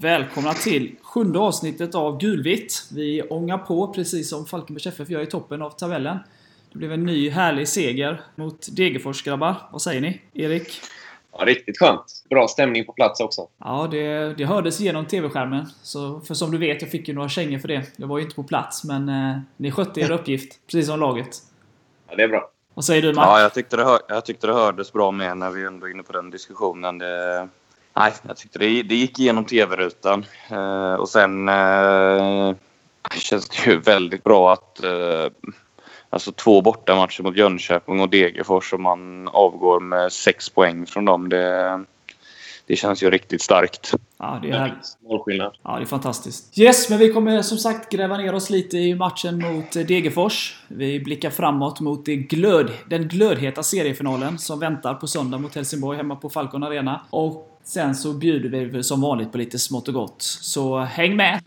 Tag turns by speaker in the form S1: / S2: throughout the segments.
S1: Välkomna till sjunde avsnittet av Gulvitt. Vi ångar på precis som Falkenbergs FF gör i toppen av tabellen. Det blev en ny härlig seger mot Degerfors grabbar. Vad säger ni? Erik?
S2: Ja, riktigt skönt. Bra stämning på plats också.
S1: Ja, det, det hördes genom TV-skärmen. Så, för som du vet, jag fick ju några kängor för det. Jag var ju inte på plats, men eh, ni skötte er uppgift. Precis som laget.
S2: Ja, det är bra.
S1: Vad säger du Mac?
S3: Ja, jag tyckte, det hör, jag tyckte det hördes bra med när vi ändå är inne på den diskussionen. Det, nej, jag tyckte det, det gick igenom tv-rutan. Eh, och sen eh, känns det ju väldigt bra att eh, alltså två bortamatcher mot Jönköping och Degerfors och man avgår med sex poäng från dem. Det, det känns ju riktigt starkt.
S1: Ja, det är härligt.
S2: Målskillnad.
S1: Ja, det är fantastiskt. Yes, men vi kommer som sagt gräva ner oss lite i matchen mot eh, Degerfors. Vi blickar framåt mot det glöd, den glödheta seriefinalen som väntar på söndag mot Helsingborg hemma på Falcon Arena. Och sen så bjuder vi som vanligt på lite smått och gott. Så häng med!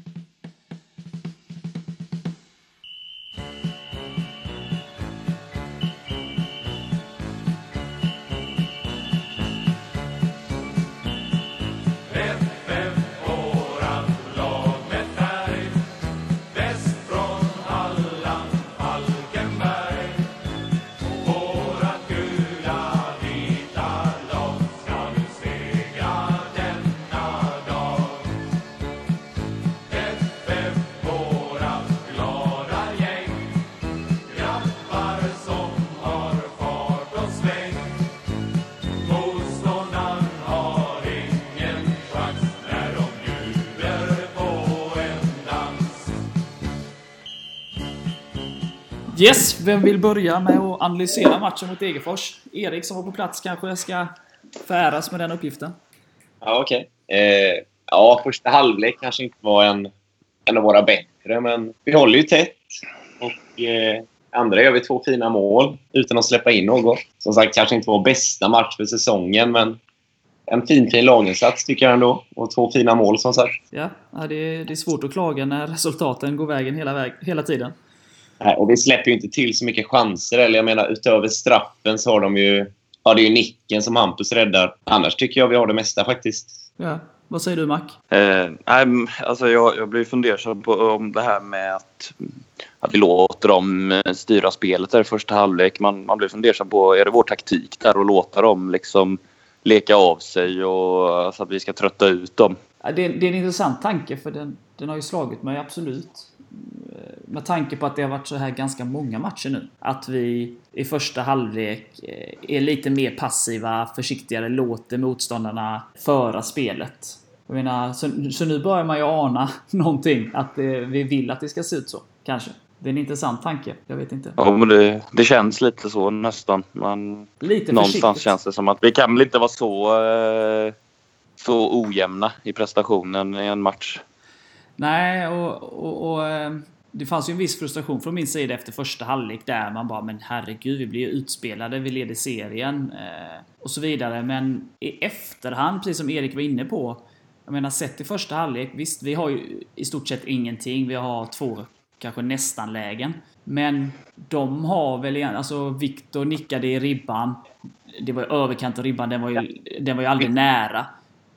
S1: Yes, vem vill börja med att analysera matchen mot Degerfors? Erik som var på plats kanske ska föräras med den uppgiften.
S2: Ja, okej. Eh, ja, första halvlek kanske inte var en, en av våra bättre, men vi håller ju tätt. Och eh, andra gör vi två fina mål utan att släppa in något. Som sagt, kanske inte vår bästa match för säsongen, men en fin, fin laginsats tycker jag ändå. Och två fina mål som sagt.
S1: Ja det, är, det är svårt att klaga när resultaten går vägen hela, väg, hela tiden.
S2: Nej, och vi släpper ju inte till så mycket chanser. Eller jag menar, utöver straffen så har de ju... Ja, det är ju nicken som Hampus räddar. Annars tycker jag vi har det mesta faktiskt.
S1: Ja, vad säger du Mac?
S3: Eh, nej, alltså jag, jag blir fundersam på om det här med att, att vi låter dem eh, styra spelet där i första halvlek. Man, man blir fundersam på, är det vår taktik där att låta dem liksom leka av sig och så att vi ska trötta ut dem?
S1: Det, det är en intressant tanke för den, den har ju slagit mig absolut. Med tanke på att det har varit så här ganska många matcher nu. Att vi i första halvlek eh, är lite mer passiva, försiktigare, låter motståndarna föra spelet. Jag menar, så, så nu börjar man ju ana någonting. Att eh, vi vill att det ska se ut så. Kanske. Det är en intressant tanke. Jag vet inte.
S3: Ja, men det, det känns lite så nästan. Man,
S1: Lite
S3: någonstans
S1: försiktigt.
S3: känns det som att vi kan väl inte vara så, eh, så ojämna i prestationen i en match.
S1: Nej, och, och, och eh, det fanns ju en viss frustration från min sida efter första halvlek där man bara men herregud, vi blir ju utspelade, vi leder serien eh, och så vidare. Men i efterhand, precis som Erik var inne på, jag menar sett i första halvlek, visst vi har ju i stort sett ingenting. Vi har två, kanske nästan lägen. Men de har väl igen, alltså Viktor nickade i ribban. Det var ju överkant av ribban, den var ju, den var ju aldrig nära.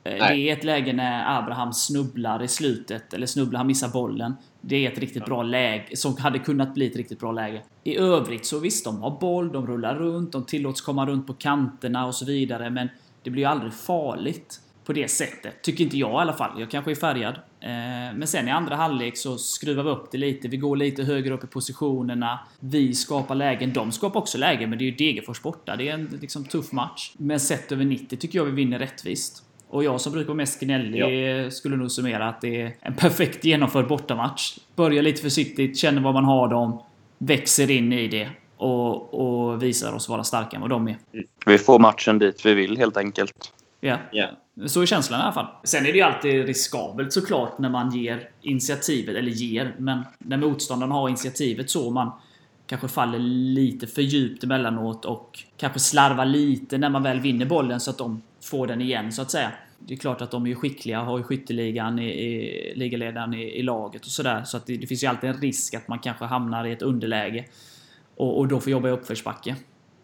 S1: Eh,
S2: Nej.
S1: Det är ett läge när Abraham snubblar i slutet, eller snubblar, han missar bollen. Det är ett riktigt bra läge, som hade kunnat bli ett riktigt bra läge. I övrigt så visst, de har boll, de rullar runt, de tillåts komma runt på kanterna och så vidare, men det blir ju aldrig farligt på det sättet. Tycker inte jag i alla fall. Jag kanske är färgad. Eh, Men sen i andra halvlek så skruvar vi upp det lite. Vi går lite högre upp i positionerna. Vi skapar lägen. De skapar också lägen, men det är ju Degerfors borta. Det är en liksom, tuff match. Men sett över 90 tycker jag vi vinner rättvist. Och jag som brukar vara mest gnällig skulle nog summera att det är en perfekt genomförd bortamatch. Börjar lite försiktigt, känner vad man har dem, växer in i det och, och visar oss vara starkare än vad de är.
S3: Vi får matchen dit vi vill helt enkelt.
S1: Ja.
S2: Ja.
S1: Så är känslan i alla fall. Sen är det ju alltid riskabelt såklart när man ger initiativet, eller ger, men när motståndaren har initiativet så man kanske faller lite för djupt emellanåt och kanske slarvar lite när man väl vinner bollen så att de Få den igen så att säga. Det är klart att de är skickliga, har ju skytteligan i, i ligaledaren i, i laget och sådär. Så att det, det finns ju alltid en risk att man kanske hamnar i ett underläge. och, och då får jobba i uppförsbacke.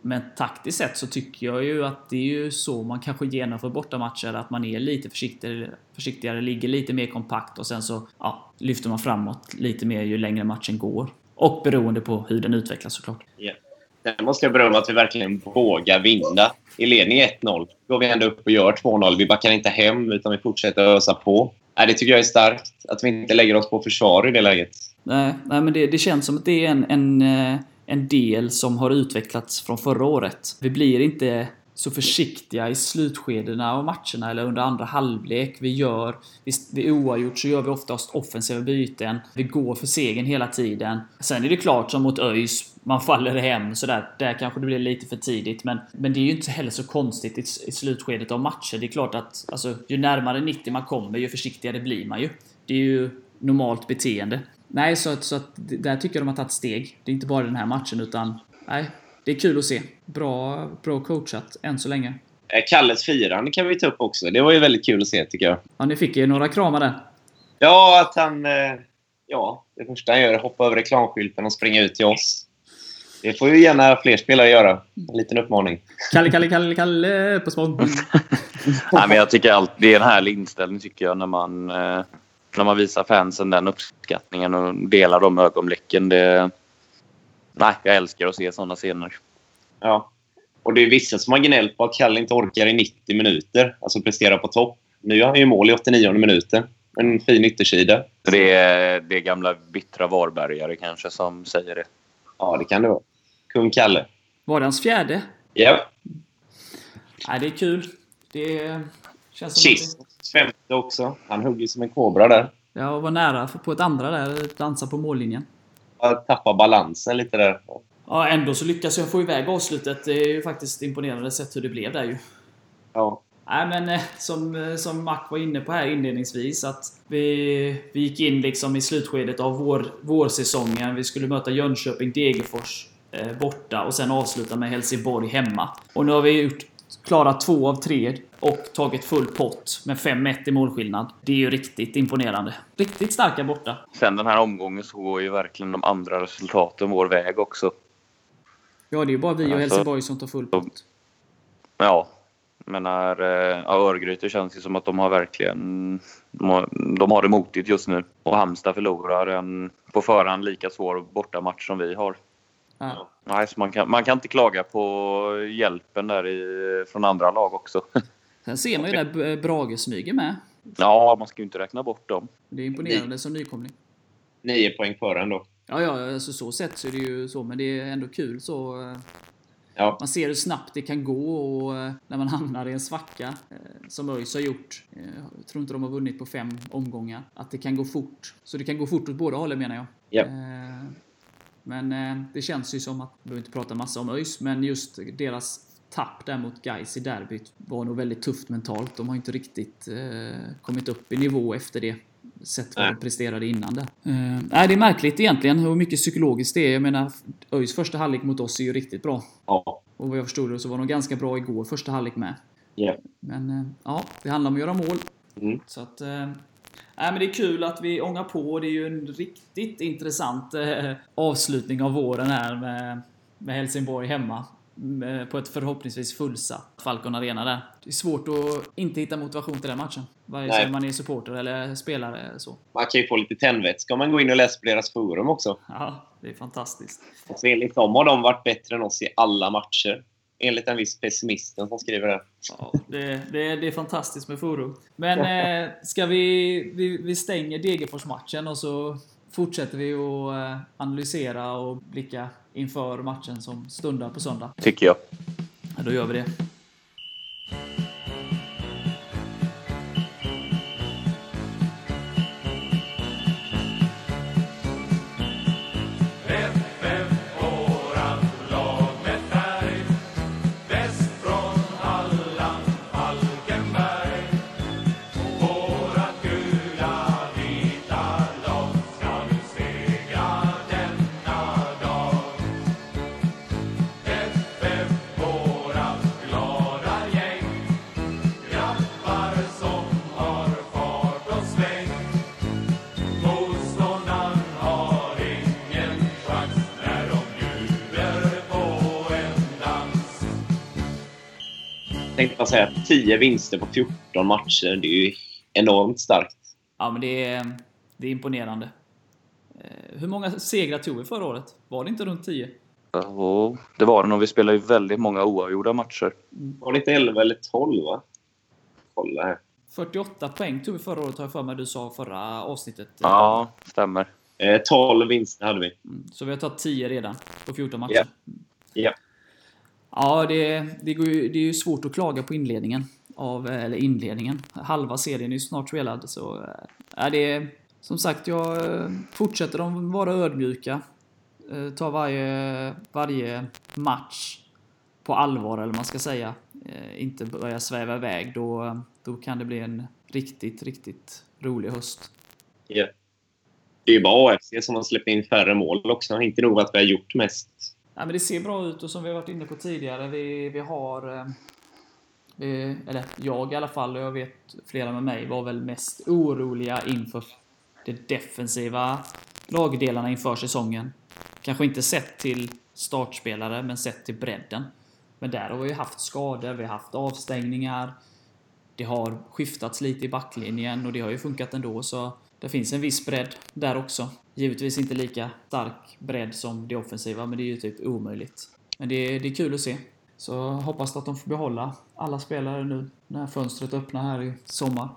S1: Men taktiskt sett så tycker jag ju att det är ju så man kanske genomför bortamatcher. Att man är lite försiktigare, försiktigare ligger lite mer kompakt och sen så ja, lyfter man framåt lite mer ju längre matchen går. Och beroende på hur den utvecklas såklart.
S2: Yeah. Sen måste jag berömma att vi verkligen vågar vinna. I ledning 1-0 går vi ändå upp och gör 2-0. Vi backar inte hem, utan vi fortsätter ösa på. Nej, det tycker jag är starkt. Att vi inte lägger oss på försvar i det läget.
S1: Nej, nej men det, det känns som att det är en, en, eh, en del som har utvecklats från förra året. Vi blir inte så försiktiga i slutskedena av matcherna eller under andra halvlek. Vi gör, vid oavgjort så gör vi oftast offensiva byten. Vi går för segern hela tiden. Sen är det klart som mot ÖIS, man faller hem sådär. Där kanske det blir lite för tidigt. Men, men det är ju inte heller så konstigt i, i slutskedet av matcher. Det är klart att alltså, ju närmare 90 man kommer, ju försiktigare blir man ju. Det är ju normalt beteende. Nej, så, så att där tycker jag de har tagit steg. Det är inte bara den här matchen utan nej, det är kul att se. Bra, bra coachat än så länge.
S2: Eh, Kalles firande kan vi ta upp också. Det var ju väldigt kul att se, tycker jag.
S1: Ja, ni fick ju några kramar där.
S2: Ja, att han... eh, Ja, det första han gör är att hoppa över reklamskylten och springa ut till oss. Det får ju gärna fler spelare göra. En liten uppmaning.
S1: Kalle, Kalle, Kalle, Kalle på spång.
S3: Nej, men jag tycker allt, det är en härlig inställning tycker jag när man, eh, när man visar fansen den uppskattningen och delar de ögonblicken. Det, nej, jag älskar att se sådana scener.
S2: Ja. Och det är vissa som har gnällt på att Kalle inte orkar i 90 minuter. Alltså prestera på topp. Nu gör han ju mål i 89 minuten. En fin yttersida.
S3: Det är, det är gamla bittra Varbergare kanske som säger det.
S2: Ja, det kan det vara. Kung Kalle.
S1: Var det hans fjärde?
S2: Ja.
S1: Nej, det är kul. Det känns som
S2: Kist. Femte också. Han hugger som en kobra där.
S1: det- Jag var nära på ett andra där, dansa på mållinjen.
S2: Jag tappar balansen lite där.
S1: Ja, ändå så lyckas jag få iväg avslutet. Det är ju faktiskt imponerande sett hur det blev där ju.
S2: Ja.
S1: Nej men eh, som, eh, som Mac var inne på här inledningsvis att vi, vi gick in liksom i slutskedet av vår, vårsäsongen. Vi skulle möta Jönköping, Degerfors eh, borta och sen avsluta med Helsingborg hemma. Och nu har vi gjort, klarat två av tre och tagit full pott med 5-1 i målskillnad. Det är ju riktigt imponerande. Riktigt starka borta.
S3: Sen den här omgången så går ju verkligen de andra resultaten vår väg också.
S1: Ja, det är ju bara vi och
S3: Alltså-
S1: Helsingborg som tar full pott.
S3: Ja, men när eh, ja, Örgryte känns ju som att de har verkligen de har, de har det motigt just nu. Och Halmstad förlorar en på förhand lika svår bortamatch som vi har.
S1: Ja.
S3: Nej, så man, kan, man kan inte klaga på hjälpen där i, från andra lag också.
S1: Sen ser man ju där eh, Brage smyger med.
S3: Ja, man ska ju inte räkna bort dem.
S1: Det är imponerande som nykomling.
S2: Nio poäng före ändå.
S1: Ja, ja, alltså så sett så är det ju så, men det är ändå kul så. eh,
S2: Ja.
S1: Man ser hur snabbt det kan gå och eh, när man hamnar i en svacka, eh, som ÖIS har gjort. eh, Jag tror inte de har vunnit på fem omgångar. Att det kan gå fort. Så det kan gå fort åt båda hållen menar jag.
S2: Ja.
S1: Eh, Men eh, det känns ju som att, vi behöver inte prata massa om ÖIS, men just deras tapp där mot Gais i derbyt var nog väldigt tufft mentalt. De har inte riktigt eh, kommit upp i nivå efter det. Sett vad de presterade innan det. Eh, nej, det är märkligt egentligen hur mycket psykologiskt det är. Jag menar, ÖIS första halvlek mot oss är ju riktigt bra.
S2: Ja.
S1: Och vad jag förstod det så var de ganska bra igår, första halvlek med.
S2: Ja.
S1: Men eh, ja, det handlar om att göra mål.
S2: Mm.
S1: Så att... Nej, men det är kul att vi ångar på. Det är ju en riktigt intressant eh, avslutning av våren här med, med Helsingborg hemma. Med, på ett förhoppningsvis fullsatt Falcon Arena där. Det är svårt att inte hitta motivation till den matchen. Vare sig man är supporter eller spelare. Så.
S2: Man kan ju få lite tändvätska om man går in och läser på deras forum också.
S1: Ja, det är fantastiskt.
S2: Så enligt dem har de varit bättre än oss i alla matcher. Enligt en viss pessimisten som skriver det.
S1: Ja, det, det, det är fantastiskt med forum. Men eh, ska vi, vi... Vi stänger Degerfors-matchen och så fortsätter vi att eh, analysera och blicka inför matchen som stundar på söndag.
S3: Tycker jag.
S1: Ja, då gör vi det.
S2: Säga 10 vinster på 14 matcher. Det är ju enormt starkt.
S1: Ja, men det är, det är imponerande. Eh, hur många segrar tog vi förra året? Var det inte runt 10?
S3: Ja, det var det nog. Vi spelade ju väldigt många oavgjorda matcher.
S2: Var det inte 11 eller 12, va? Kolla här.
S1: 48 poäng tog vi förra året har jag för mig du sa förra avsnittet.
S3: Ja, stämmer.
S2: Eh, 12 vinster hade vi.
S1: Mm, Så vi har tagit 10 redan på 14 matcher.
S2: Ja. Ja.
S1: Ja, det, det, går ju, det är ju svårt att klaga på inledningen. Av, eller inledningen. Halva serien är ju snart spelad. Så, eh, ja, det är, som sagt, jag eh, fortsätter de vara ödmjuka. Eh, ta varje, varje match på allvar, eller vad man ska säga. Inte börja sväva iväg. Då, då kan det bli en riktigt, riktigt rolig höst.
S2: Yeah. Det är ju bara AFC som har släppt in färre mål också. Inte nog att vi har gjort mest.
S1: Ja, men det ser bra ut och som vi har varit inne på tidigare, vi, vi har... eh, Vi, eller jag i alla fall, och jag vet flera med mig, var väl mest oroliga inför de defensiva lagdelarna inför säsongen. Kanske inte sett till startspelare, men sett till bredden. Men där har vi haft skador, vi har haft avstängningar. Det har skiftats lite i backlinjen och det har ju funkat ändå, så det finns en viss bredd där också. Givetvis inte lika stark bredd som det offensiva, men det är ju typ omöjligt. Men det är, det är kul att se. Så hoppas att de får behålla alla spelare nu när fönstret öppnar här i sommar.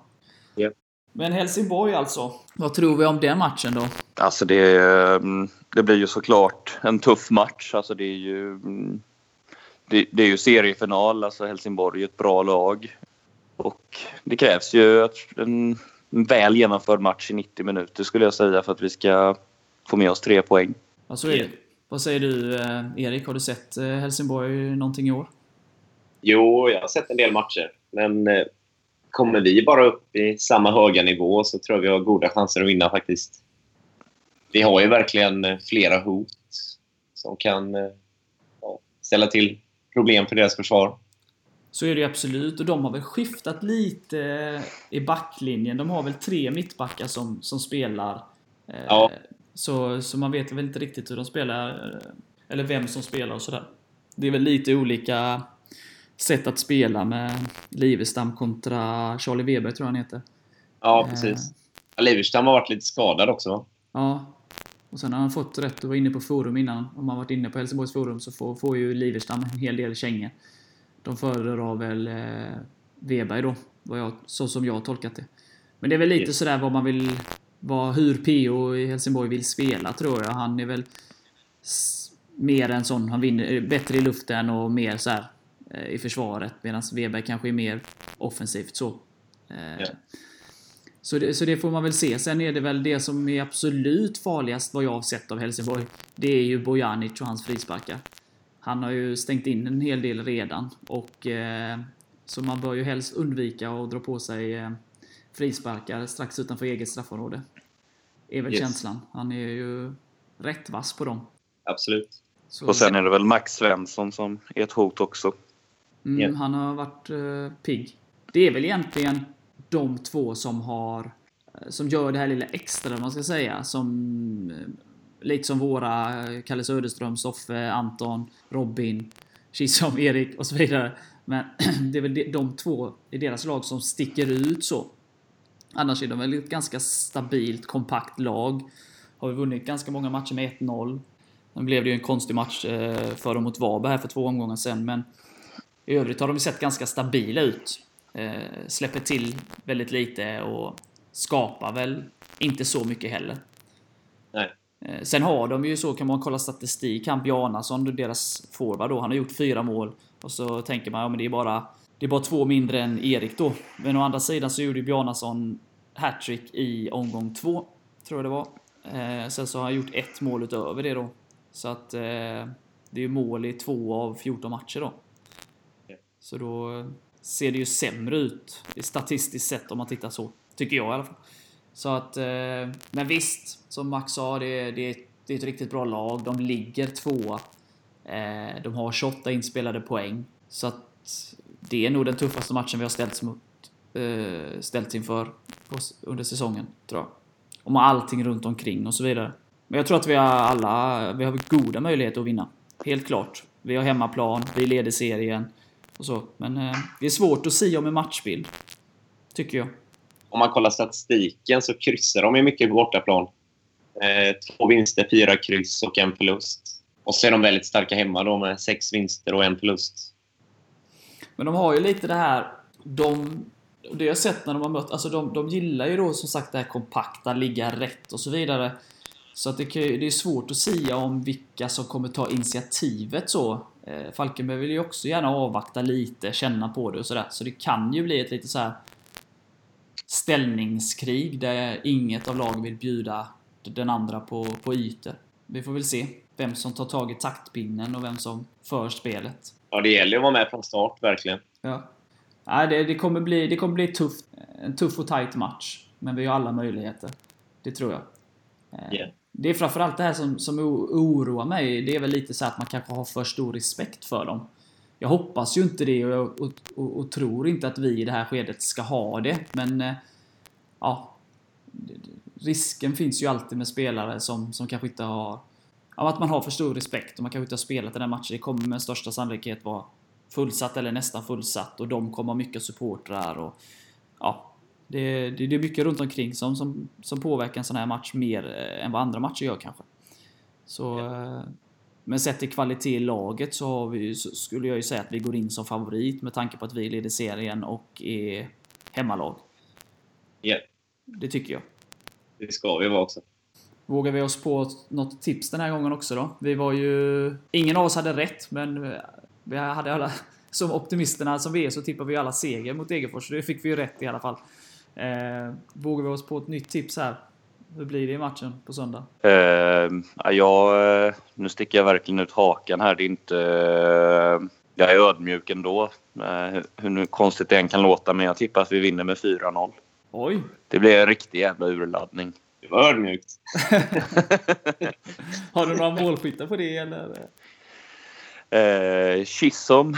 S2: Ja.
S1: Men Helsingborg alltså. Vad tror vi om den matchen då?
S3: Alltså det, mm, det blir ju såklart en tuff match. Alltså det är ju... mm, Det, det är ju seriefinal, alltså Helsingborg är ett bra lag. Och det krävs ju en väl genomförd match i 90 minuter skulle jag säga för att vi ska få med oss tre poäng.
S1: Ja, så är det. Vad säger du eh, Erik? Har du sett eh, Helsingborg någonting i år?
S2: Jo, jag har sett en del matcher. Men eh, kommer vi bara upp i samma höga nivå så tror jag vi har goda chanser att vinna faktiskt. Vi har ju verkligen flera hot som kan ja, ställa till problem för deras försvar.
S1: Så är det ju absolut. Och de har väl skiftat lite i backlinjen. De har väl tre mittbackar som, som spelar. Eh,
S2: Ja.
S1: Så, så man vet väl inte riktigt hur de spelar. eh, Eller vem som spelar och sådär. Det är väl lite olika sätt att spela med Livestam kontra Charlie Weber tror jag han heter.
S2: Ja, precis. Ja, Liverstam har varit lite skadad också. va?
S1: Ja. Och sen har han fått rätt att vara inne på forum innan. Om man varit inne på Helsingborgs forum så får, får ju Liverstam en hel del kängor. De föredrar väl eh, Weberg då, vad jag, så som jag har tolkat det. Men det är väl lite
S2: Yes.
S1: sådär vad man vill... Vad, hur PO i Helsingborg vill spela tror jag. Han är väl mer en sån, han vinner är bättre i luften och mer så här eh, i försvaret. Medan Weberg kanske är mer offensivt så. Eh,
S2: Ja.
S1: så, det, så det får man väl se. Sen är det väl det som är absolut farligast vad jag har sett av Helsingborg. Det är ju Bojanic och hans frisparkar. Han har ju stängt in en hel del redan. Och, eh, så man bör ju helst undvika att dra på sig eh, frisparkar strax utanför eget straffområde. Är väl
S2: Yes.
S1: känslan. Han är ju rätt vass på dem.
S2: Absolut.
S1: Så,
S3: Och sen är det väl Max Svensson som är ett hot också.
S1: mm,
S2: Ja.
S1: Han har varit eh, pigg. Det är väl egentligen de två som har eh, som gör det här lilla extra, man ska säga. Som, eh, lite som våra eh, Kalle Söderström, Soffe, Anton, Robin, Kissom, Erik och så vidare. Men det är väl de, två i deras lag som sticker ut så. Annars är de väl ett ganska stabilt, kompakt lag. Har vi vunnit ganska många matcher med 1-0. Nu blev det ju en konstig match eh, för dem mot Varberg här för två omgångar sen, men i övrigt har de ju sett ganska stabila ut. Eh, släpper till väldigt lite och skapar väl inte så mycket heller. Eh, Sen har de ju så, kan man kolla statistik, han Bjarnason, deras forward då, han har gjort fyra mål. Och så tänker man, ja men det är bara, det är bara två mindre än Erik då. Men å andra sidan så gjorde ju Bjarnason hattrick i omgång två, tror jag det var. Eh, sen så har han gjort ett mål utöver det då. Så att eh, det är ju mål i två av 14 matcher då. Så då ser det ju sämre ut statistiskt sett om man tittar så. Tycker jag i alla fall. Så att, eh, men visst, som Max sa, det, det, det är ett riktigt bra lag. De ligger tvåa. Eh, de har 28 inspelade poäng. Så att det är nog den tuffaste matchen vi har ställts, mot, eh, ställts inför på, under säsongen, tror jag. Och med allting runt omkring och så vidare. Men jag tror att vi har alla vi har goda möjligheter att vinna. Helt klart. Vi har hemmaplan, vi leder serien. Och och så. Men eh, det är svårt att säga om en matchbild. Tycker jag.
S2: Om man kollar statistiken så kryssar de ju mycket på bortaplan. Eh, två vinster, fyra kryss och en förlust. Och så är de väldigt starka hemma då med sex vinster och en förlust.
S1: Men de har ju lite det här... De, det jag har sett när de har mött... Alltså de, de gillar ju då som sagt det här kompakta, ligga rätt och så vidare. Så att det, kan, det är svårt att säga om vilka som kommer ta initiativet så. Eh, Falkenberg vill ju också gärna avvakta lite, känna på det och sådär. Så det kan ju bli ett lite så här ställningskrig där inget av lagen vill bjuda den andra på, på ytor. Vi får väl se vem som tar tag i taktpinnen och vem som för spelet.
S2: Ja, det gäller att vara med från start, verkligen.
S1: Ja. Nej, det, det kommer bli, det kommer bli tufft, en tuff och tight match. Men vi har alla möjligheter. Det tror jag.
S2: Yeah.
S1: Det är framförallt det här som, som oroar mig. Det är väl lite så att man kanske har för stor respekt för dem. Jag hoppas ju inte det och, och, och, och tror inte att vi i det här skedet ska ha det. Men eh, ja, risken finns ju alltid med spelare som, som kanske inte har... Ja, att man har för stor respekt och man kanske inte har spelat den här matchen. Det kommer med största sannolikhet vara fullsatt eller nästan fullsatt och de kommer ha mycket supportrar och... Ja, det, det, det är mycket runt omkring som, som, som påverkar en sån här match mer än vad andra matcher gör kanske. Så... Ja. Men sett till kvalitet i laget så, har vi, så skulle jag ju säga att vi går in som favorit med tanke på att vi leder serien och är hemmalag.
S2: Ja. Yeah.
S1: Det tycker jag.
S2: Det ska vi vara också.
S1: Vågar vi oss på något tips den här gången också då? Vi var ju... Ingen av oss hade rätt, men vi hade alla... Som optimisterna som vi är så tippar vi alla seger mot Degerfors. Det fick vi ju rätt i alla fall. Eh, vågar vi oss på ett nytt tips här? Hur blir det i matchen på söndag?
S3: Uh, ja, nu sticker jag verkligen ut hakan här. Det är inte... Uh, jag är ödmjuk ändå. Uh, hur konstigt det än kan låta, men jag tippar att vi vinner med 4-0.
S1: Oj!
S3: Det blir en riktig jävla urladdning.
S2: Det var ödmjukt.
S1: Har du några målskyttar på det eller?
S3: Uh, Chisholm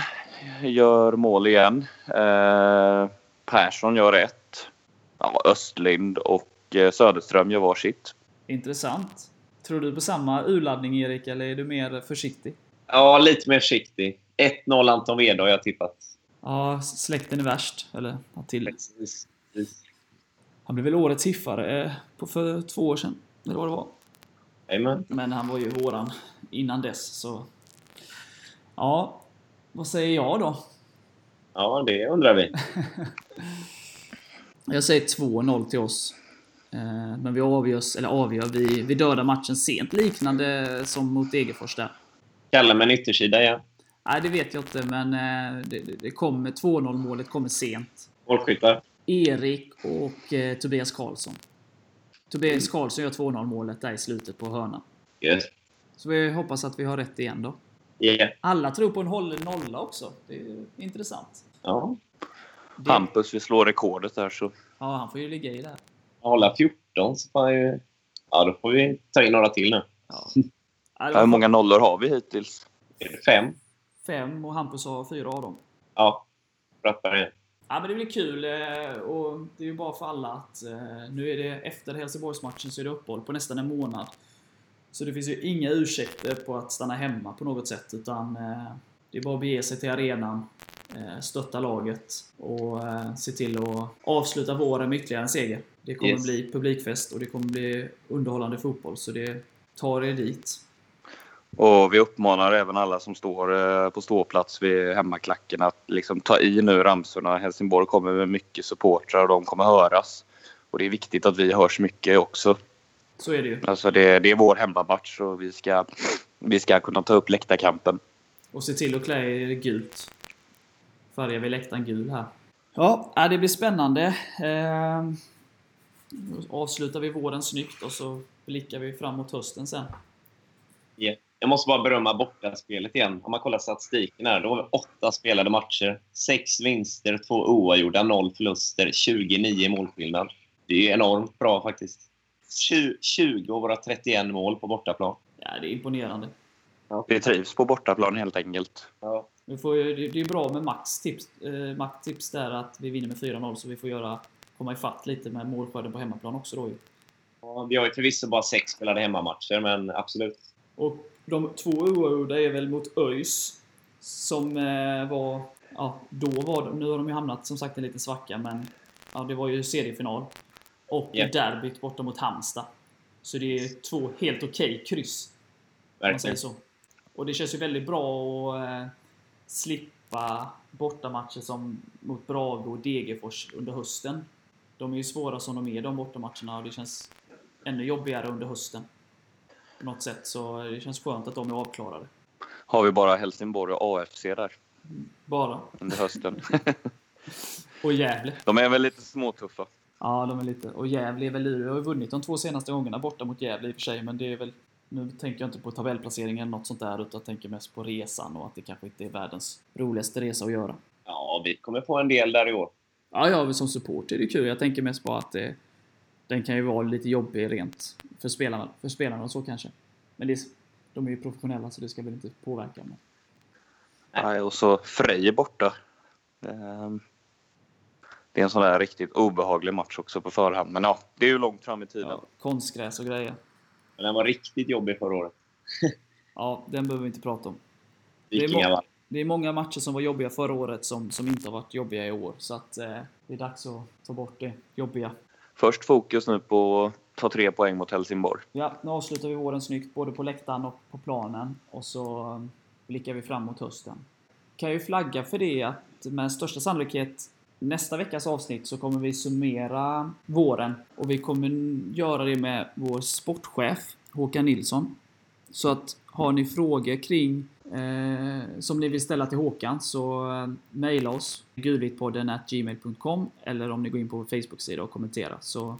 S3: gör mål igen. Uh, Persson gör ett. Ja, Östlind och Söderström gör varsitt.
S1: Intressant. Tror du på samma urladdning Erik, eller är du mer försiktig?
S2: Ja, lite mer försiktig. 1-0 Anton Wede har jag tippat.
S1: Ja, släkten är värst. Eller.
S2: Precis. Precis.
S1: Han blev väl årets hiffare för två år sedan. Eller vad det var.
S2: Amen.
S1: Men han var ju våran innan dess, så... Ja, vad säger jag då?
S2: Ja, det undrar vi.
S1: jag säger 2-0 till oss. Men vi avgörs, eller avgör, vi, vi dödar matchen sent. Liknande som mot Degerfors där.
S2: Kalla med en yttersida, ja.
S1: Nej, det vet jag inte, men det, det kommer 2-0 målet kommer sent.
S2: Målskyttar?
S1: Erik och eh, Tobias Karlsson. Tobias Karlsson gör 2-0 målet där i slutet på hörnan.
S2: Yes.
S1: Så vi hoppas att vi har rätt igen då.
S2: Yeah.
S1: Alla tror på en hållen nolla också. Det är intressant.
S2: Ja.
S3: Det... Hampus vill slå rekordet där så...
S1: Ja, han får ju ligga i där.
S2: Hålla 14 så får ju... Ja, då får vi ta in några till nu.
S1: Ja.
S3: Hur många nollor har vi hittills?
S2: Fem.
S1: Fem och Hampus har fyra av dem.
S2: Ja. Rappar igen.
S1: Ja, men det blir kul och det är ju bara för alla att nu är det efter Helsingborgsmatchen så är det uppehåll på nästan en månad. Så det finns ju inga ursäkter på att stanna hemma på något sätt utan det är bara att bege sig till arenan, stötta laget och se till att avsluta våren med ytterligare en seger. Det kommer
S2: Yes.
S1: bli publikfest och det kommer bli underhållande fotboll så det tar er dit.
S3: Och vi uppmanar även alla som står eh, på ståplats vid hemmaklacken att liksom ta i nu ramsorna. Helsingborg kommer med mycket supportrar och de kommer höras. Och det är viktigt att vi hörs mycket också.
S1: Så är det ju.
S3: Alltså det, det är vår hemmamatch och vi ska, vi ska kunna ta upp läktarkampen.
S1: Och se till att klä er gult. Färgar vi läktaren gul här. Ja, det blir spännande. Eh, avslutar vi våren snyggt och så blickar vi fram mot hösten sen.
S2: Yeah. Jag måste bara berömma bortaspelet igen. Om man kollar statistiken här, då har vi åtta spelade matcher. Sex vinster, två oavgjorda, noll förluster, 29 målskillnad. Det är enormt bra faktiskt. 20, 20 av våra 31 mål på bortaplan.
S1: Ja, det är imponerande.
S3: Vi trivs på bortaplan helt enkelt.
S2: Ja.
S1: Vi får det det är bra med Max tips, eh, Max tips där att vi vinner med 4-0 så vi får göra, komma ifatt lite med målskörden på hemmaplan också då ju.
S2: Ja, vi har ju förvisso bara sex spelade hemmamatcher, men absolut.
S1: Och de två oavgjorda är väl mot ÖIS som eh, var ja, då var de, nu har de ju hamnat som sagt i en liten svacka, men ja, det var ju seriefinal. Och
S2: Ja.
S1: derbyt borta mot Halmstad. Så det är två helt okej kryss. Om man säger
S2: Verkligen.
S1: så. Och det känns ju väldigt bra att eh, slippa bortamatcher som mot Brage och Degerfors under hösten. De är ju svåra som de är, de bortamatcherna, och det känns ännu jobbigare under hösten. På något sätt, så det känns skönt att de är avklarade.
S3: Har vi bara Helsingborg och AFC där
S1: Bara.
S3: under hösten.
S1: Och Gävle.
S3: De är väl lite småtuffa.
S1: Ja, de är lite... Och Gävle är väl luriga. har ju vunnit de två senaste gångerna borta mot Gävle i och för sig, men det är väl... Nu tänker jag inte på tabellplaceringen eller något sånt där, utan jag tänker mest på resan och att det kanske inte är världens roligaste resa att göra.
S2: Ja, vi kommer få en del där i år.
S1: Ja, ja, som support är det kul. Jag tänker mest på att det, den kan ju vara lite jobbig rent för spelarna, för spelarna och så kanske. Men det, de är ju professionella så det ska väl inte påverka. Men,
S3: Nej, och så Frej är borta. Ehm, Det är en sån där riktigt obehaglig match också på förhand. Men ja, det är ju långt fram i tiden.
S1: ja, konstgräs och grejer.
S2: Men den var riktigt jobbig förra året.
S1: Ja, den behöver vi inte prata om. är
S2: Vikingar
S1: må-
S2: vann.
S1: Det är många matcher som var jobbiga förra året som, som inte har varit jobbiga i år. Så att eh, det är dags att ta bort det jobbiga.
S3: Först fokus nu på att ta tre poäng mot Helsingborg.
S1: Ja, nu avslutar vi våren snyggt både på läktaren och på planen. Och så eh, blickar vi fram mot hösten. Kan ju flagga för det att med största sannolikhet nästa veckas avsnitt så kommer vi summera våren. Och vi kommer göra det med vår sportchef Håkan Nilsson. Så att har ni frågor kring eh, som ni vill ställa till Håkan så eh, mejla oss gulvitpodden gmail.com eller om ni går in på vår Facebook-sida och kommenterar. Så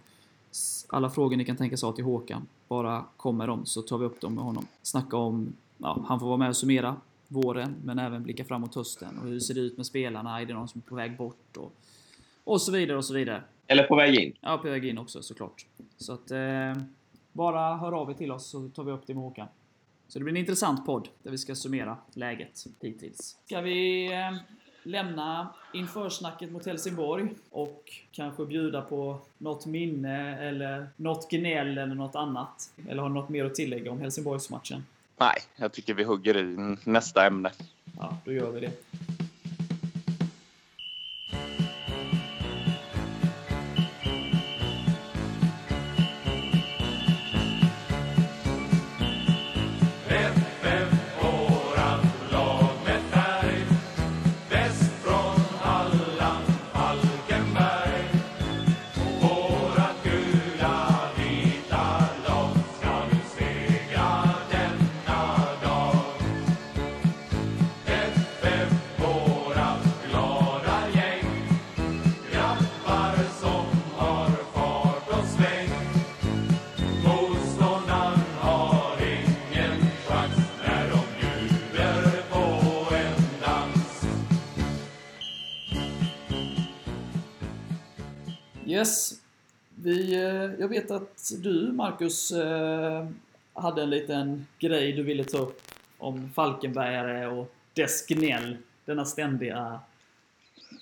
S1: alla frågor ni kan tänka sig ha till Håkan, bara kom med dem så tar vi upp dem med honom. Snacka om, ja, han får vara med och summera våren men även blicka framåt hösten och hur ser det ut med spelarna, är det någon som är på väg bort och, och så vidare och så vidare.
S2: Eller på väg in.
S1: Ja, på väg in också såklart. Så att eh, bara hör av er till oss så tar vi upp det med Håkan. Så det blir en intressant podd där vi ska summera läget hittills. Ska vi eh, lämna införsnacket mot Helsingborg och kanske bjuda på något minne eller något gnäll eller något annat? Eller har något mer att tillägga om Helsingborgsmatchen?
S3: Nej, jag tycker vi hugger i nästa ämne.
S1: Ja, då gör vi det. Yes. Vi, eh, jag vet att du, Marcus, eh, hade en liten grej du ville ta upp om Falkenbergare och dess gnäll. Denna ständiga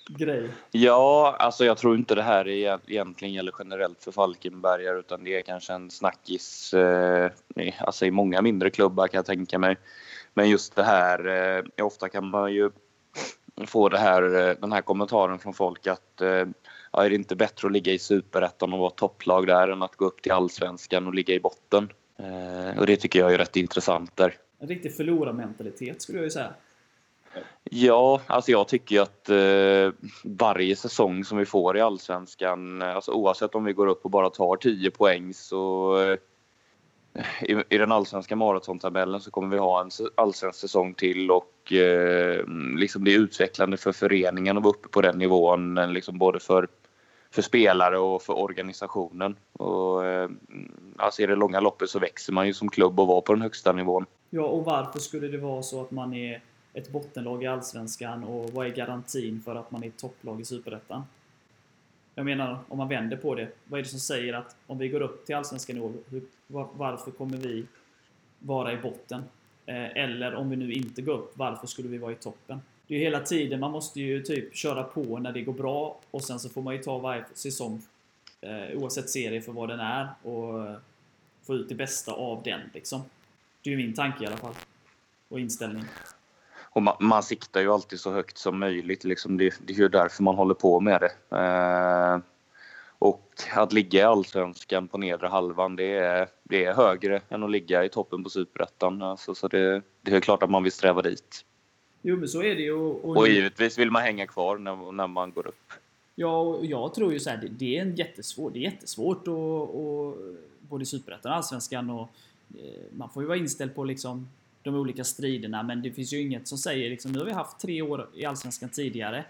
S1: grej.
S3: Ja, alltså jag tror inte det här är, egentligen gäller generellt för Falkenbergare utan det är kanske en snackis eh, i- alltså i många mindre klubbar kan jag tänka mig. Men just det här, eh, ofta kan man ju få det här, eh, den här kommentaren från folk att eh, ja, är det inte bättre att ligga i superettan och vara topplag där än att gå upp till allsvenskan och ligga i botten? Eh, och det tycker jag är rätt intressant där.
S1: En riktig förlorarmentalitet skulle jag ju säga.
S3: Ja, alltså jag tycker ju att eh, varje säsong som vi får i Allsvenskan, eh, alltså oavsett om vi går upp och bara tar 10 poäng så eh, i, i den allsvenska maratontabellen så kommer vi ha en allsvensk säsong till och eh, liksom det är utvecklande för föreningen att vara uppe på den nivån, eh, liksom både för, för spelare och för organisationen. Och, eh, alltså I det långa loppet så växer man ju som klubb och var på den högsta nivån.
S1: Ja, och varför skulle det vara så att man är ett bottenlag i Allsvenskan och vad är garantin för att man är ett topplag i Superettan? Jag menar, om man vänder på det. Vad är det som säger att om vi går upp till Allsvenskan i år, varför kommer vi vara i botten? Eh, eller om vi nu inte går upp, varför skulle vi vara i toppen? Det är ju hela tiden, man måste ju typ köra på när det går bra och sen så får man ju ta varje säsong, eh, oavsett serie, för vad den är och eh, få ut det bästa av den liksom. Det är ju min tanke i alla fall. Och inställning.
S3: och man, man siktar ju alltid så högt som möjligt. Liksom det, det är ju därför man håller på med det. Eh, och att ligga i allsvenskan på nedre halvan det är, det är högre än att ligga i toppen på superettan. Alltså, så det, det är klart att man vill sträva dit.
S1: Jo, men så är det ju.
S3: Och, och givetvis vill man hänga kvar när, när man går upp.
S1: Ja, och jag tror ju så här, det, det är en jättesvår, det är jättesvårt att, och, både Superettan och Allsvenskan och eh, man får ju vara inställd på liksom de olika striderna, men det finns ju inget som säger liksom, nu har vi haft tre år i Allsvenskan tidigare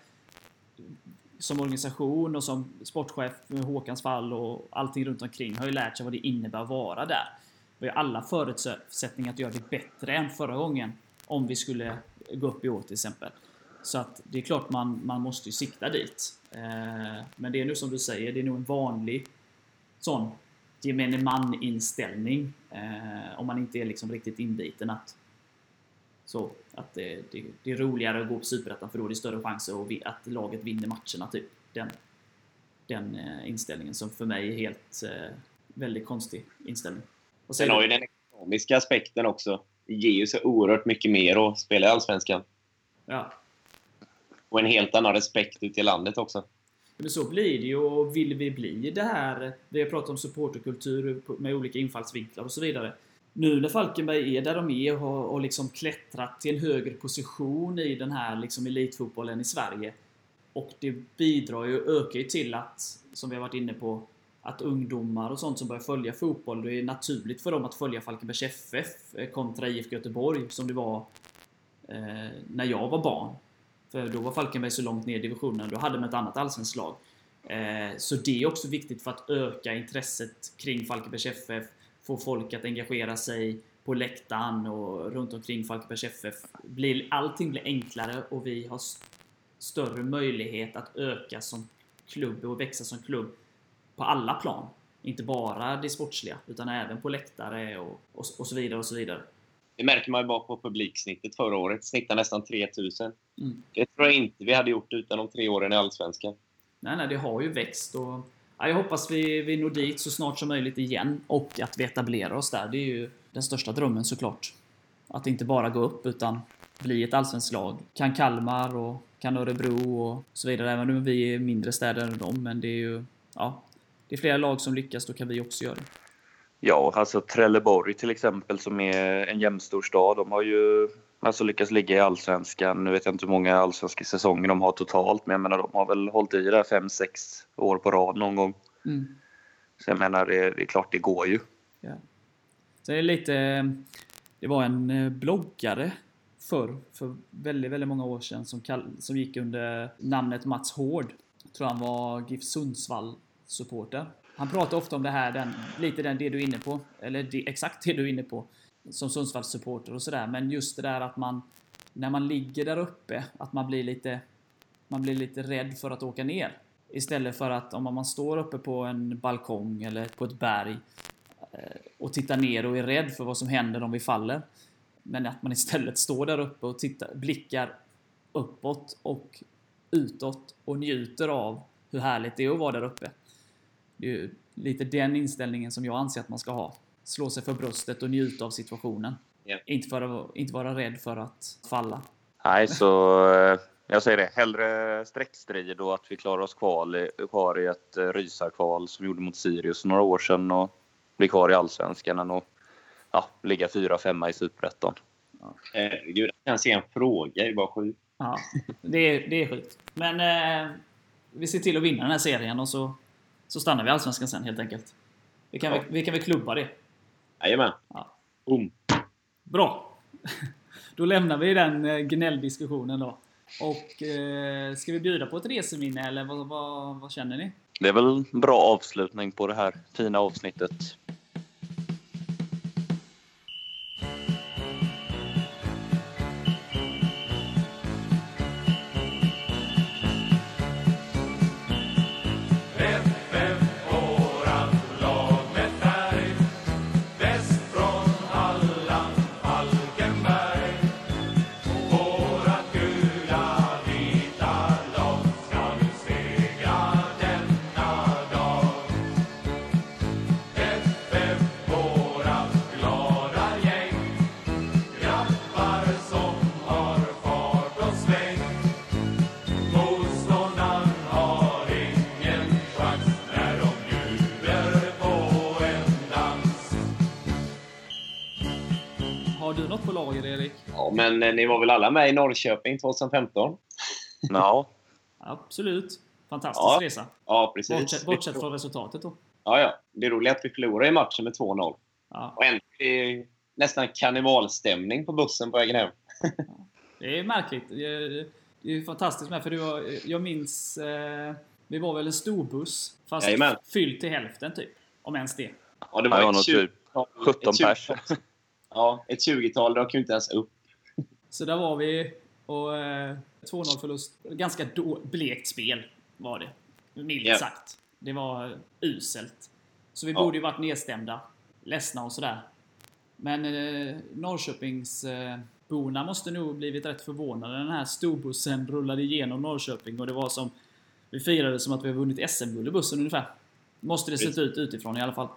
S1: som organisation och som sportchef med Håkans fall och allting runt omkring har ju lärt sig vad det innebär att vara där. Vi har alla förutsättningar att göra det bättre än förra gången om vi skulle gå upp i år till exempel. Så att det är klart man, man måste ju sikta dit. Eh, men det är nu som du säger, det är nog en vanlig sån gemene man-inställning. Eh, om man inte är liksom riktigt inbiten att så att det, det, det är roligare att gå på Superettan för då är det större chanser att laget vinner matcherna. Typ. Den, den eh, inställningen som för mig är helt väldigt konstig inställning.
S2: Och sen har ju den ekonomiska aspekten också. Ger ju så oerhört mycket mer att spela i Allsvenskan.
S1: Ja,
S2: och en helt annan respekt ute i landet också.
S1: Men så blir det ju och vill vi bli det här... Vi har pratat om supporterkultur med olika infallsvinklar och så vidare. Nu när Falkenberg är där de är och har liksom klättrat till en högre position i den här liksom elitfotbollen i Sverige. Och det bidrar ju, ökar ju till att, som vi har varit inne på, att ungdomar och sånt som börjar följa fotboll, det är naturligt för dem att följa Falkenbergs FF kontra IFK Göteborg som det var eh, när jag var barn. För då var Falkenberg så långt ner i divisionen, då hade man ett annat allsvenskt lag. Eh, så det är också viktigt för att öka intresset kring Falkenbergs FF, få folk att engagera sig på läktaren och runt omkring Falkenbergs FF. allting blir enklare och vi har större möjlighet att öka som klubb och växa som klubb på alla plan. Inte bara det sportsliga, utan även på läktare och, och, och så vidare och så vidare.
S2: Det märker man ju bara på publiksnittet förra året. Snittar nästan 3000. Mm. Det tror jag inte vi hade gjort utan de tre åren i Allsvenskan.
S1: Nej, nej, det har ju växt och ja, jag hoppas vi, vi når dit så snart som möjligt igen och att vi etablerar oss där. Det är ju den största drömmen såklart. Att inte bara gå upp utan bli ett allsvenskt lag. Kan Kalmar och kan Örebro och så vidare. Även om vi är mindre städer än dem. Men det är ju... Ja, det är flera lag som lyckas, då kan vi också göra det.
S3: Ja, alltså Trelleborg till exempel som är en jämnstor stad. De har ju alltså lyckats ligga i allsvenskan. Nu vet jag inte hur många allsvenska säsonger de har totalt, men jag menar de har väl hållit i där fem, sex år på rad någon gång. Mm. Så jag menar, det, det, är klart det går ju.
S1: Ja. Så det är lite... Det var en eh, bloggare förr, för väldigt, väldigt många år sedan, som, kall, som gick under namnet Mats Hård. Jag tror han var GIF supporter. Han pratar ofta om det här, den, lite den, det du är inne på. Eller det, exakt det du är inne på. Som Sundsvalls supporter och sådär. Men just det där att man, när man ligger där uppe, att man blir lite, man blir lite rädd för att åka ner. Istället för att om man står uppe på en balkong eller på ett berg eh, och tittar ner och är rädd för vad som händer om vi faller. Men att man istället står där uppe och tittar, blickar uppåt och utåt och njuter av hur härligt det är att vara där uppe. Det är ju lite den inställningen som jag anser att man ska ha. Slå sig för bröstet och njuta av situationen. Yeah. Inte, för att, inte vara rädd för att falla.
S3: Nej, så eh, jag säger det. Hellre streckstrid och att vi klarar oss kvar i, kvar i ett eh, rysarkval som vi gjorde mot Sirius några år sedan och bli kvar i Allsvenskan än att ja, ligga fyra, femma i Superettan.
S2: Herregud, jag kan se en fråga. Är bara sjukt.
S1: Ja, det är, det är sjukt. Men eh, vi ser till att vinna den här serien och så så stannar vi i Allsvenskan sen helt enkelt. Vi kan, ja. väl, vi kan väl klubba det?
S2: Jajamän. Ja. Boom.
S1: Bra. Då lämnar vi den eh, gnälldiskussionen då. Och eh, ska vi bjuda på ett reseminne eller vad, vad, vad känner ni?
S3: Det är väl en bra avslutning på det här fina avsnittet.
S1: Lager, Erik?
S2: Ja, men eh, ni var väl alla med i Norrköping 2015?
S3: Ja,
S1: Absolut. Fantastisk
S2: Ja.
S1: resa.
S2: Ja, precis.
S1: Bortsett, bortsett från resultatet då.
S2: Ja, ja. Det är roligt att vi förlorade i matchen med 2-0.
S1: Ja.
S2: Och ändå är det nästan karnevalstämning på bussen på vägen hem.
S1: Det är märkligt. Det är, det är fantastiskt med, för det var, jag minns... Eh, vi var väl en storbuss, fast
S2: Jajamän.
S1: fylld till hälften typ. Om ens det.
S2: Ja, det
S3: det var
S2: ett
S3: nog
S2: 20
S3: typ 17
S2: ett 20
S3: pers.
S2: Ja, ett 20-tal dök ju inte ens upp.
S1: Så där var vi och eh, 2-0 förlust. Ganska då, blekt spel var det. Milt
S2: Ja.
S1: sagt. Det var uselt. Så vi
S2: Ja.
S1: borde ju varit nedstämda. Ledsna och sådär. Men eh, Norrköpingsborna eh, borna måste nog blivit rätt förvånade när den här storbussen rullade igenom Norrköping och det var som... Vi firade som att vi har vunnit SM-guld i bussen ungefär. Måste det sett ut utifrån i alla fall.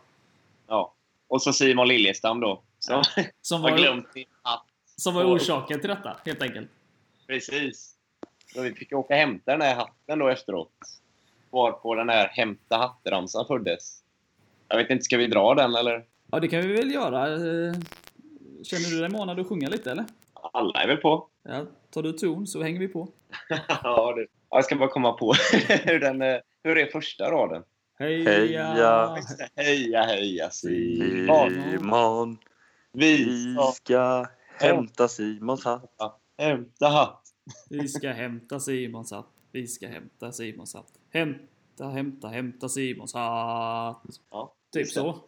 S2: Ja. Och så Simon Liljestam då. Som
S1: Som var,
S2: glömt sin hatt.
S1: som var orsaken till detta, helt enkelt.
S2: Precis. Så vi fick åka och hämta den här hatten då efteråt. Var på den här hämta hatt-ramsan föddes. Jag vet inte, ska vi dra den eller?
S1: Ja, det kan vi väl göra. Känner du dig manad att sjunga lite eller?
S2: Alla är väl på?
S1: Ja, tar du ton så hänger vi på.
S2: ja, det. Jag ska bara komma på hur, den, hur är första raden.
S1: Heja!
S3: Heja.
S2: Heja, heja Simon.
S3: Simon,
S2: Vi ska
S3: hämta Simons hatt.
S2: hämta hatt.
S1: Vi ska hämta Simons hatt. Vi ska hämta Simons hatt. Hämta, hämta, hämta Simons hatt.
S2: Ja,
S1: Typ så.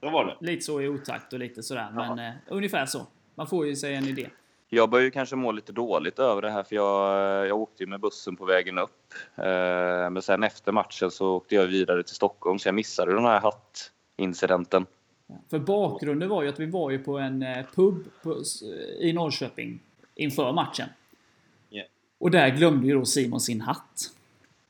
S2: Så var det.
S1: Lite så i otakt och lite sådär.
S2: Ja.
S1: Men eh, ungefär så. Man får ju sig en idé.
S3: Jag börjar ju kanske må lite dåligt över det här för jag, jag åkte ju med bussen på vägen upp. Eh, Men sen efter matchen så åkte jag vidare till Stockholm så jag missade den här hattincidenten.
S1: För bakgrunden var ju att vi var ju på en eh, pub på, i Norrköping inför matchen.
S2: Ja.
S1: Och där glömde ju då Simon sin hatt.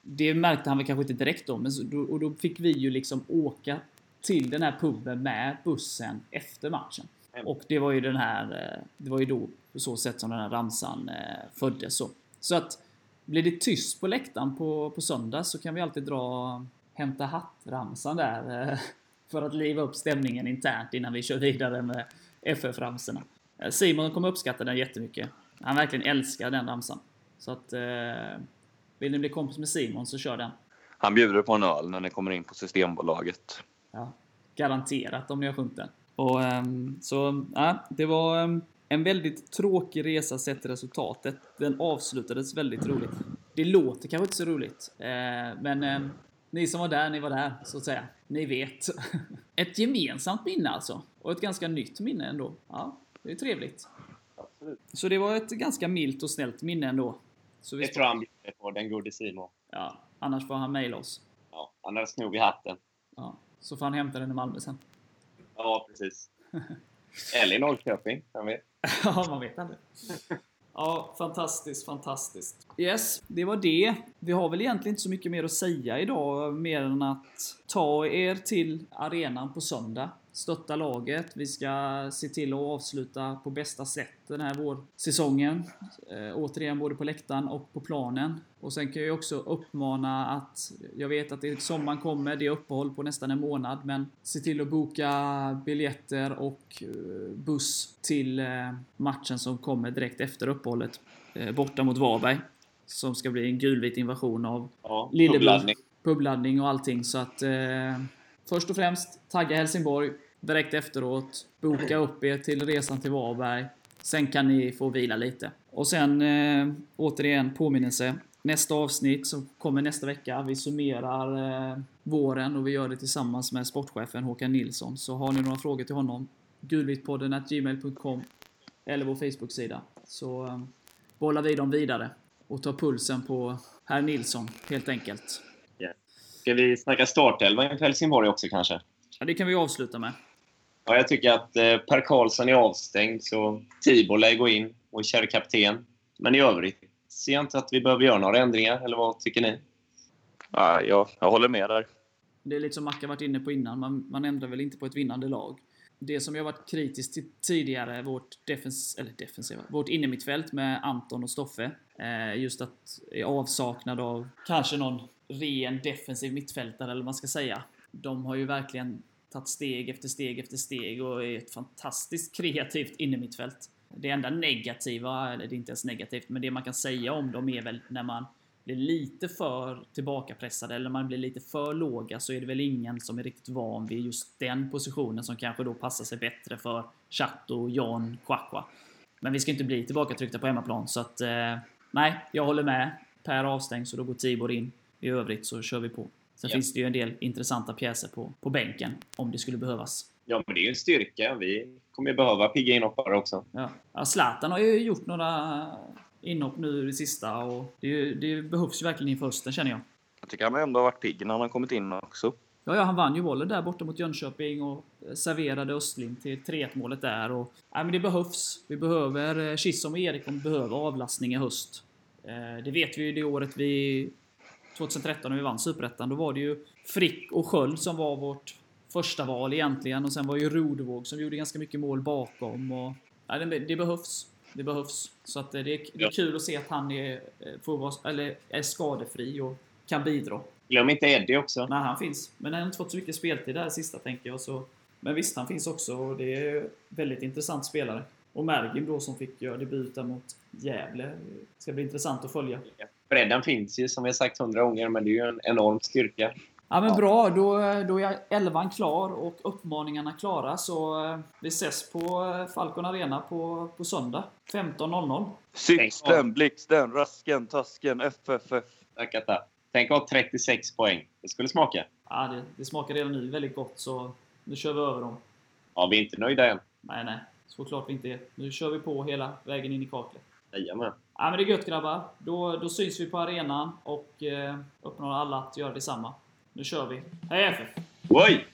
S1: Det märkte han väl kanske inte direkt då, men så, då, och då fick vi ju liksom åka till den här puben med bussen efter matchen. Och det var ju den här, eh, det var ju då på så sätt som den här ramsan eh, föddes så. Så att blir det tyst på läktaren på, på söndag så kan vi alltid dra Hämta hatt-ramsan där. Eh, För att liva upp stämningen internt innan vi kör vidare med FF-ramsorna. Eh, Simon kommer uppskatta den jättemycket. Han verkligen älskar den ramsan. Så att... Eh, vill ni bli kompis med Simon så kör den.
S3: Han bjuder på en öl när ni kommer in på Systembolaget.
S1: Ja, garanterat om ni har sjungit den. Och, ehm, så, ja, det var ehm, en väldigt tråkig resa sett till resultatet. Den avslutades väldigt roligt. Det låter kanske inte så roligt, eh, men ehm, ni som var där, ni var där, så att säga. Ni vet. Ett gemensamt minne alltså. Och ett ganska nytt minne ändå. Ja, det är trevligt.
S2: Absolut.
S1: Så det var ett ganska milt och snällt minne ändå. Så vi
S2: Det tror han bjuder på, den gode Simon.
S1: ja, annars får han mejla oss.
S2: Ja, annars snor vi hatten.
S1: Ja, så får han hämta den i Malmö sen.
S2: Ja, precis. Eller i Norrköping, vem vet?
S1: Ja, man vet aldrig. Ja, fantastiskt, fantastiskt. Yes, det var det. Vi har väl egentligen inte så mycket mer att säga idag, mer än att ta er till arenan på söndag. Stötta laget. Vi ska se till att avsluta på bästa sätt den här vårsäsongen. Eh, återigen både på läktaren och på planen. Och sen kan jag också uppmana att, jag vet att det sommaren kommer, det är uppehåll på nästan en månad, men se till att boka biljetter och eh, buss till eh, matchen som kommer direkt efter uppehållet. Eh, borta mot Varberg. Som ska bli en gulvit invasion av
S2: Ja,
S1: Lillebro.
S2: uppladdning.
S1: Publaddning och allting. Så att eh, först och främst tagga Helsingborg. Direkt efteråt boka upp er till resan till Varberg. Sen kan ni få vila lite. Och sen eh, återigen påminnelse. Nästa avsnitt som kommer nästa vecka. Vi summerar eh, våren och vi gör det tillsammans med sportchefen Håkan Nilsson. Så har ni några frågor till honom gulvitpodden gmail.com eller vår Facebook-sida. Så eh, bollar vi dem vidare och tar pulsen på herr Nilsson helt enkelt.
S2: Ska vi snacka startelva inför Helsingborg också kanske?
S1: Ja, det kan vi avsluta med.
S2: Ja, jag tycker att eh, Per Karlsson är avstängd, så Tibor lär gå in och är kapten. Men i övrigt ser jag inte att vi behöver göra några ändringar, eller vad tycker ni?
S3: Ja, jag, jag håller med där.
S1: Det är lite som Macka varit inne på innan, man, man ändrar väl inte på ett vinnande lag. Det som jag varit kritisk till tidigare, vårt, defens, eller defensiva, vårt innermittfält med Anton och Stoffe. Eh, just att i avsaknad av kanske någon ren defensiv mittfältare, eller vad man ska säga. De har ju verkligen tagit steg efter steg efter steg och är ett fantastiskt kreativt innermittfält. Det enda negativa, eller det är inte ens negativt, men det man kan säga om dem är väl när man blir lite för tillbakapressade eller man blir lite för låga så är det väl ingen som är riktigt van vid just den positionen som kanske då passar sig bättre för Chato, Jan, Kwakwa. Men vi ska inte bli tillbakatryckta på hemmaplan så att eh, nej, jag håller med. Per avstängs och då går Tibor in. I övrigt så kör vi på. Sen
S2: Ja.
S1: finns det ju en del intressanta pjäser på, på bänken om det skulle behövas.
S2: Ja, men det är ju en styrka. Vi kommer ju behöva pigga inhoppare också.
S1: Ja. Ja, Zlatan har ju gjort några inhopp nu i det sista och det, det behövs ju verkligen inför hösten känner jag.
S3: Jag tycker han ändå har varit pigg när han har kommit in också.
S1: Ja, ja, han vann ju bollen där borta mot Jönköping och serverade Östling till 3-1 målet där. Och, nej, men det behövs. Vi behöver... eh, Chisholm och Eriksson behöver avlastning i höst. Eh, det vet vi ju det året vi... 2013 när vi vann Superettan. Då var det ju Frick och Sköld som var vårt första val egentligen. Och sen var ju Rodevåg som gjorde ganska mycket mål bakom. Och, nej, det, det behövs. Det behövs. Så att eh, det, är, det är
S2: Ja.
S1: kul att se att han är, eh, får vara, eller är skadefri och kan bidra.
S2: Glöm inte Eddie också.
S1: Nej, han finns. Men han har inte fått så mycket speltid där sista, tänker jag. Så... Men visst, han finns också och det är väldigt intressant spelare. Och Mergim då som fick göra debut där mot Gävle. Det ska bli intressant att följa.
S2: Bredden finns ju, som vi har sagt hundra gånger, men det är ju en enorm styrka.
S1: Ja men bra, då, då är elvan klar och uppmaningarna klara. Så eh, vi ses på eh, Falcon Arena på, på söndag. 15.00.
S3: Sixten, Blixten, Rasken, Tasken, FFF.
S2: Tackar, tack. Tänk att ha 36 poäng. Det skulle smaka.
S1: Ja, det, det smakar redan nu väldigt gott så nu kör vi över dem.
S2: Ja, vi är inte nöjda än.
S1: Nej, nej. Såklart vi inte är. Nu kör vi på hela vägen in i kaklet.
S2: Jajamän.
S1: Ja, men det är gött grabbar. Då, då syns vi på arenan och eh, uppmanar alla att göra detsamma. Nu kör vi. Hej FF!
S2: Oj!